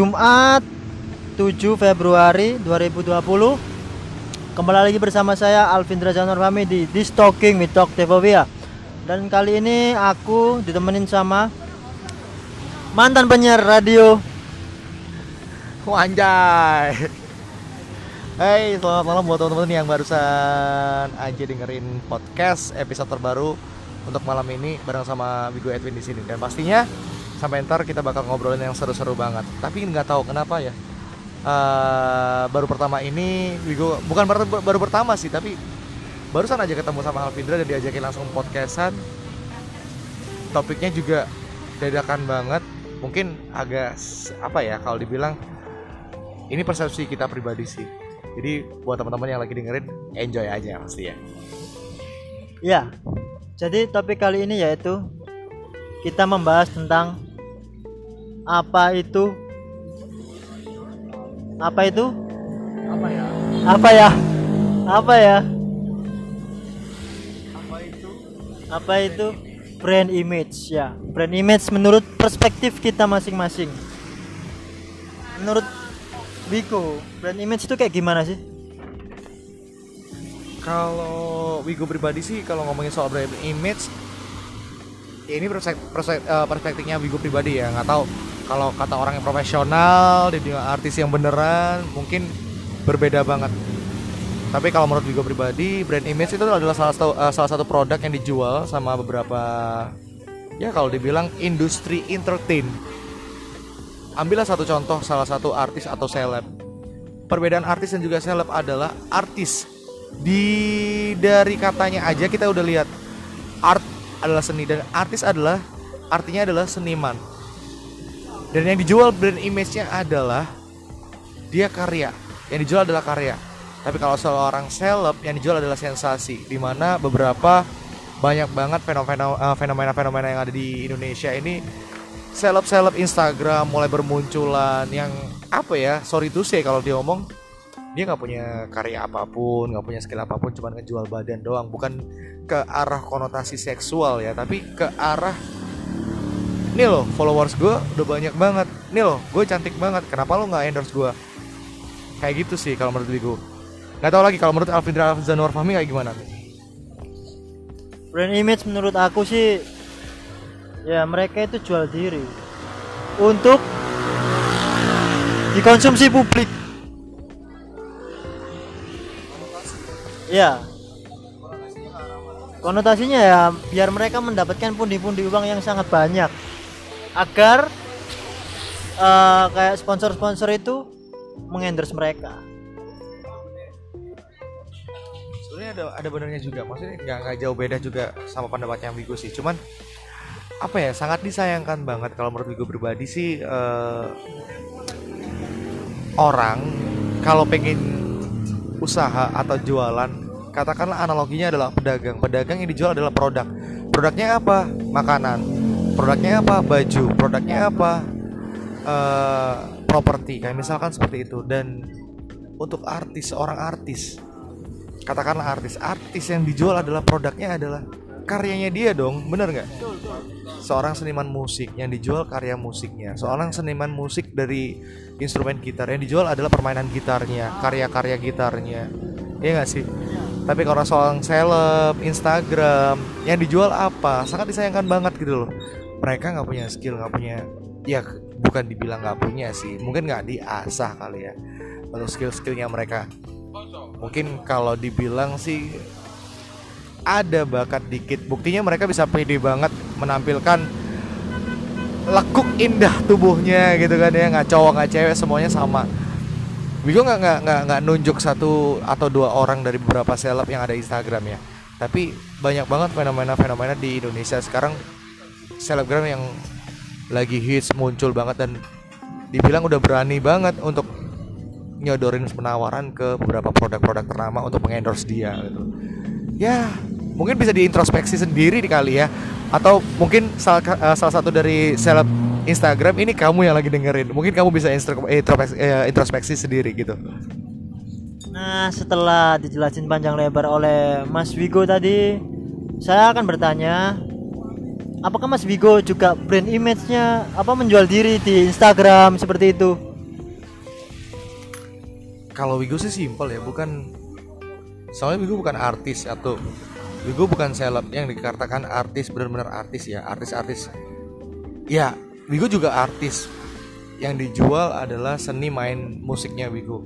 Jumat 7 Februari 2020 Kembali lagi bersama saya Alvin Drajanor Fami di This Talking with Talk Devovia. Dan kali ini aku ditemenin sama Mantan penyiar radio. Wanjay Hai selamat malam buat teman-teman yang barusan aja dengerin podcast episode terbaru untuk malam ini bareng sama Wigo Edwin di sini. Dan pastinya sampai ntar kita bakal ngobrolin yang seru-seru banget. Tapi nggak tahu kenapa ya. Uh, baru pertama ini Wigo bukan baru, baru pertama sih tapi barusan aja ketemu sama Alvindra dan diajakin langsung podcastan. Topiknya juga dadakan banget. Mungkin agak apa ya kalau dibilang ini persepsi kita pribadi sih. Jadi buat teman-teman yang lagi dengerin enjoy aja pasti ya. Ya jadi topik kali ini yaitu kita membahas tentang apa itu? Apa itu? Apa ya? Apa ya? Apa ya? Apa itu? Apa itu? Brand image ya. Brand image menurut perspektif kita masing-masing. Menurut Biko brand image itu kayak gimana sih? Kalau Wigo pribadi sih kalau ngomongin soal brand image ya ini perspek- perspek- eh, perspektifnya Wigo pribadi ya nggak tahu kalau kata orang yang profesional di dunia artis yang beneran mungkin berbeda banget. Tapi kalau menurut Wigo pribadi brand image itu adalah salah satu eh, salah satu produk yang dijual sama beberapa ya kalau dibilang industri entertain. Ambillah satu contoh salah satu artis atau seleb. Perbedaan artis dan juga seleb adalah artis. Di dari katanya aja kita udah lihat art adalah seni dan artis adalah artinya adalah seniman dan yang dijual brand image-nya adalah dia karya. Yang dijual adalah karya. Tapi kalau seorang seleb yang dijual adalah sensasi di mana beberapa banyak banget eh, fenomena-fenomena yang ada di Indonesia ini seleb-seleb Instagram mulai bermunculan yang apa ya sorry to say kalau dia ngomong dia nggak punya karya apa pun nggak punya skill apa pun cuma ngejual badan doang. Bukan ke arah konotasi seksual ya tapi ke arah nih loh followers gue udah banyak banget. Nih loh gue cantik banget. Kenapa lo nggak endorse gue kayak gitu sih kalau menurut gue nggak tahu lagi kalau menurut Alvindra Zanwar Fahmi kayak gimana? Brand image menurut aku sih ya mereka itu jual diri untuk dikonsumsi publik. Ya konotasinya ya biar mereka mendapatkan pundi-pundi uang yang sangat banyak agar eh, kayak sponsor-sponsor itu mengendorse mereka. Sebenarnya ada ada benernya juga. Maksudnya nggak nggak jauh beda juga sama pendapatnya Wigo sih. Cuman apa ya sangat disayangkan banget kalau menurut Wigo pribadi sih eh, orang kalau pengen usaha atau jualan katakanlah analoginya adalah pedagang. Pedagang yang dijual adalah produk. Produknya apa? Makanan produknya apa? Baju. Produknya apa? Eh properti. Kayak misalkan seperti itu. Dan untuk artis seorang artis. Katakanlah artis. Artis yang dijual adalah produknya adalah karyanya dia dong. Bener nggak? Seorang seniman musik yang dijual karya musiknya. Seorang seniman musik dari instrumen gitar yang dijual adalah permainan gitarnya karya-karya gitarnya. Iya nggak sih? Tapi kalau seorang seleb Instagram yang dijual apa? Sangat disayangkan banget gitu loh mereka nggak punya skill nggak punya ya bukan dibilang nggak punya sih mungkin nggak diasah kali ya untuk skill-skillnya mereka. Mungkin kalau dibilang sih ada bakat dikit buktinya mereka bisa pede banget menampilkan lekuk indah tubuhnya gitu kan ya nggak cowok nggak cewek semuanya sama. Wigo nggak nggak nggak nggak nunjuk satu atau dua orang dari beberapa seleb yang ada Instagram ya. Tapi banyak banget fenomena-fenomena di Indonesia sekarang selebgram yang lagi hits muncul banget dan dibilang udah berani banget untuk nyodorin penawaran ke beberapa produk-produk ternama untuk mengendorse dia gitu. Ya, mungkin bisa diintrospeksi sendiri di kali ya. Atau mungkin salah, eh, salah satu dari seleb Instagram ini kamu yang lagi dengerin. Mungkin kamu bisa introspeksi, eh, introspeksi sendiri gitu. Nah, setelah dijelasin panjang lebar oleh Mas Wigo tadi, saya akan bertanya, apakah Mas Wigo juga brand image-nya apa menjual diri di Instagram seperti itu? kalau Wigo sih simpel ya bukan soalnya Wigo bukan artis atau Wigo bukan seleb yang dikatakan artis benar-benar artis ya artis-artis. Ya Wigo juga artis. Yang dijual adalah seni main musiknya Wigo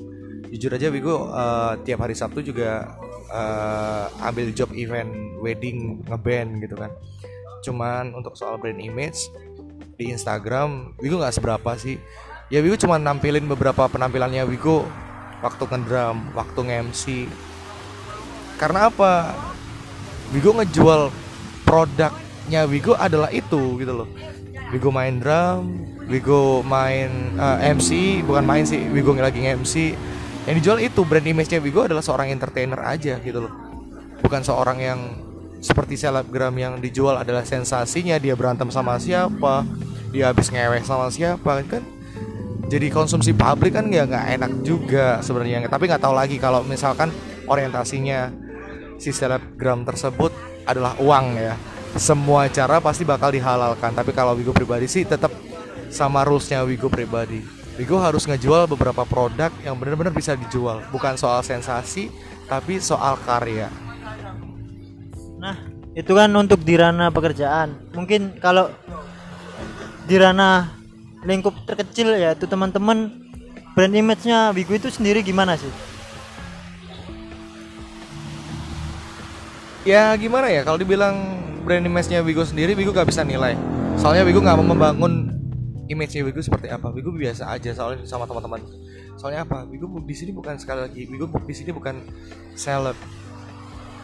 jujur aja Wigo uh, tiap hari Sabtu juga uh, ambil job event wedding ngeband gitu kan cuman untuk soal brand image di Instagram Wigo nggak seberapa sih. Ya Wigo cuma nampilin beberapa penampilannya Wigo waktu ngedrum waktu nge-MC karena apa? Wigo ngejual produknya Wigo adalah itu gitu loh. Wigo main drum Wigo main uh, eh, MC bukan main sih Wigo lagi nge-MC yang dijual itu brand image-nya Wigo adalah seorang entertainer aja gitu loh. Bukan seorang yang seperti selebgram yang dijual adalah sensasinya dia berantem sama siapa dia habis ngewek sama siapa kan? Jadi konsumsi publik kan ya nggak enak juga sebenarnya. Tapi nggak tahu lagi kalau misalkan orientasinya si selebgram tersebut adalah uang ya. Semua cara pasti bakal dihalalkan. Tapi kalau Wigo pribadi sih tetap sama rulesnya Wigo pribadi. Wigo harus ngejual beberapa produk yang benar-benar bisa dijual. Bukan soal sensasi tapi soal karya Nah, itu kan untuk di ranah pekerjaan. Mungkin kalau di ranah lingkup terkecil ya itu teman-teman brand image-nya Bigo itu sendiri gimana sih? Ya gimana ya kalau dibilang brand image-nya Bigo sendiri Bigo gak bisa nilai. Soalnya Bigo gak mau membangun image-nya Bigo seperti apa. Bigo biasa aja soalnya sama teman-teman. Soalnya apa? Bigo di sini bukan sekali lagi. Bigo di sini bukan seleb.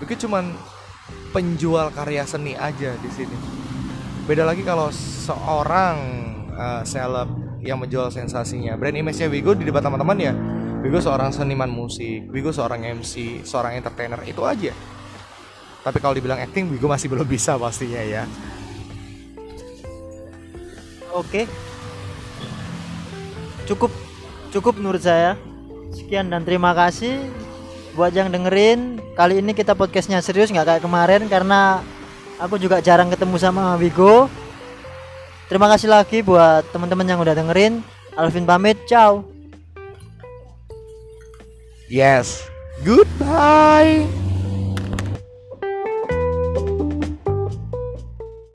Bigo cuman penjual karya seni aja di sini. Beda lagi kalau seorang uh, seleb yang menjual sensasinya. Brand image-nya Wigo di debat teman-teman ya. Wigo seorang seniman musik, Wigo seorang MC, seorang entertainer itu aja. Tapi kalau dibilang acting, Wigo masih belum bisa pastinya ya. Oke. Cukup cukup menurut saya. Sekian dan terima kasih buat yang dengerin kali ini kita podcastnya serius nggak kayak kemarin karena aku juga jarang ketemu sama Wigo. Terima kasih lagi buat teman-teman yang udah dengerin. Alvin pamit ciao. Yes. Goodbye